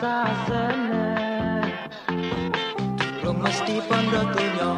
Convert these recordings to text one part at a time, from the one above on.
sasana. Rumus di pondok tunyo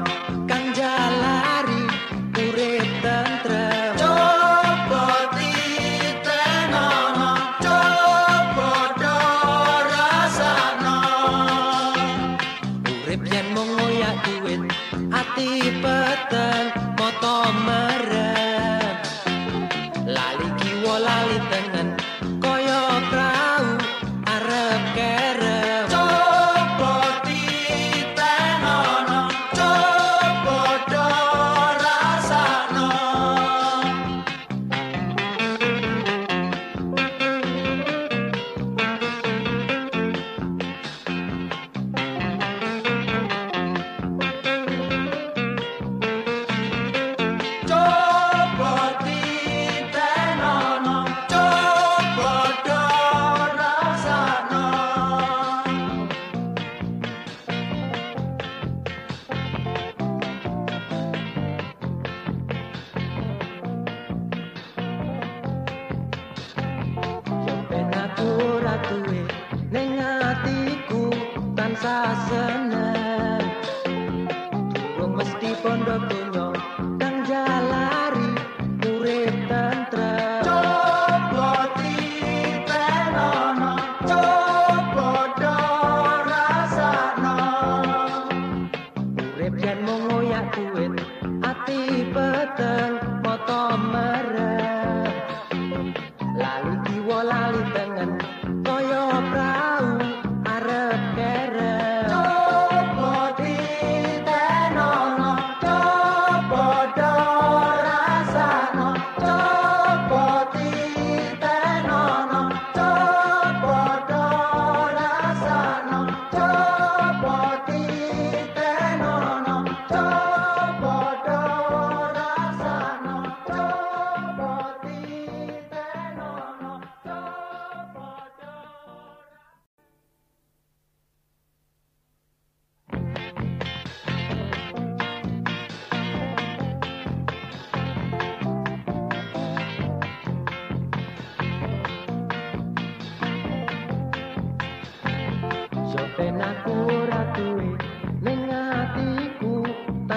Mm-hmm.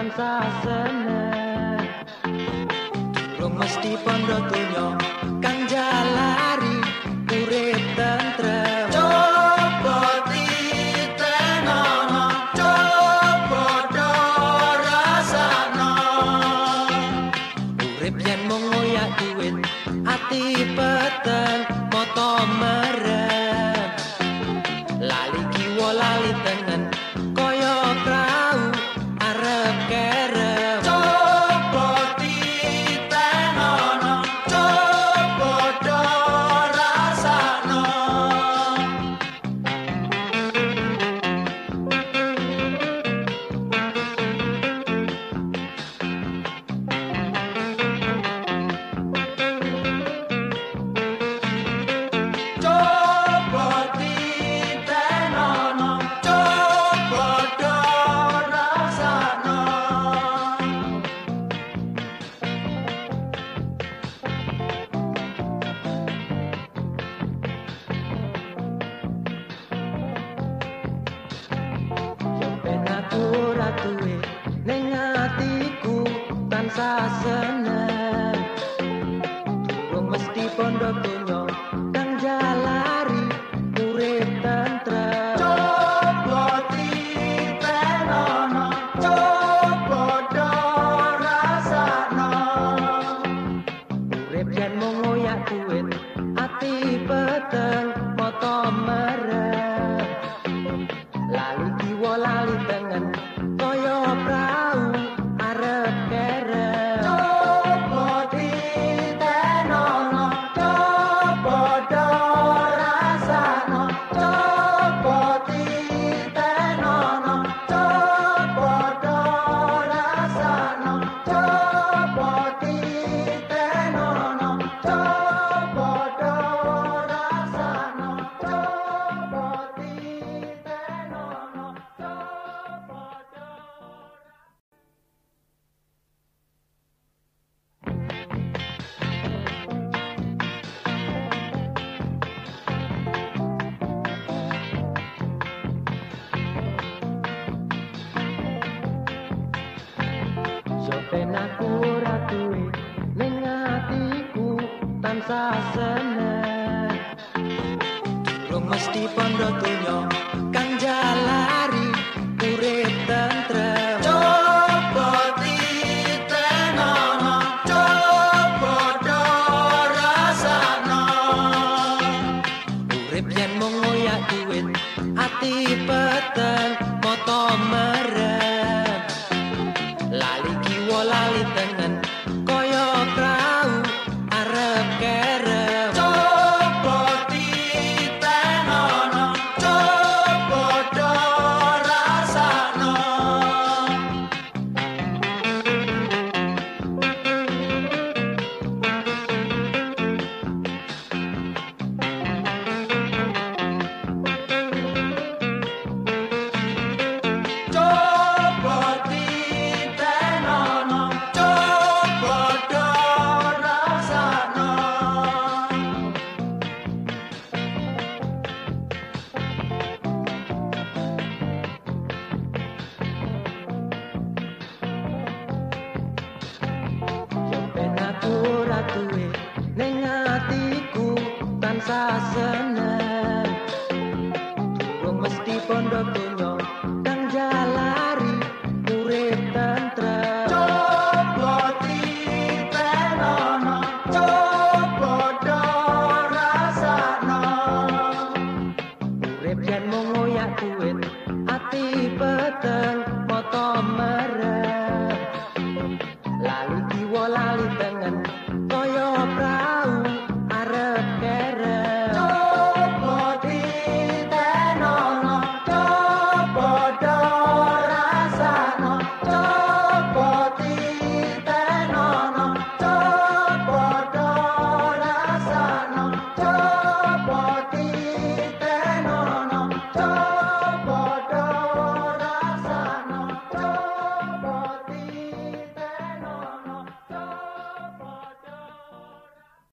Rumah seneng rumus di pondok tunyo kang jalan. 哪里比我啦 aku ratui ning atiku tansah seneng. Rum mesti pondo dunyo kan jalari urip tentrem. Yen mung ngoyak duit ati peteng foto mere casa.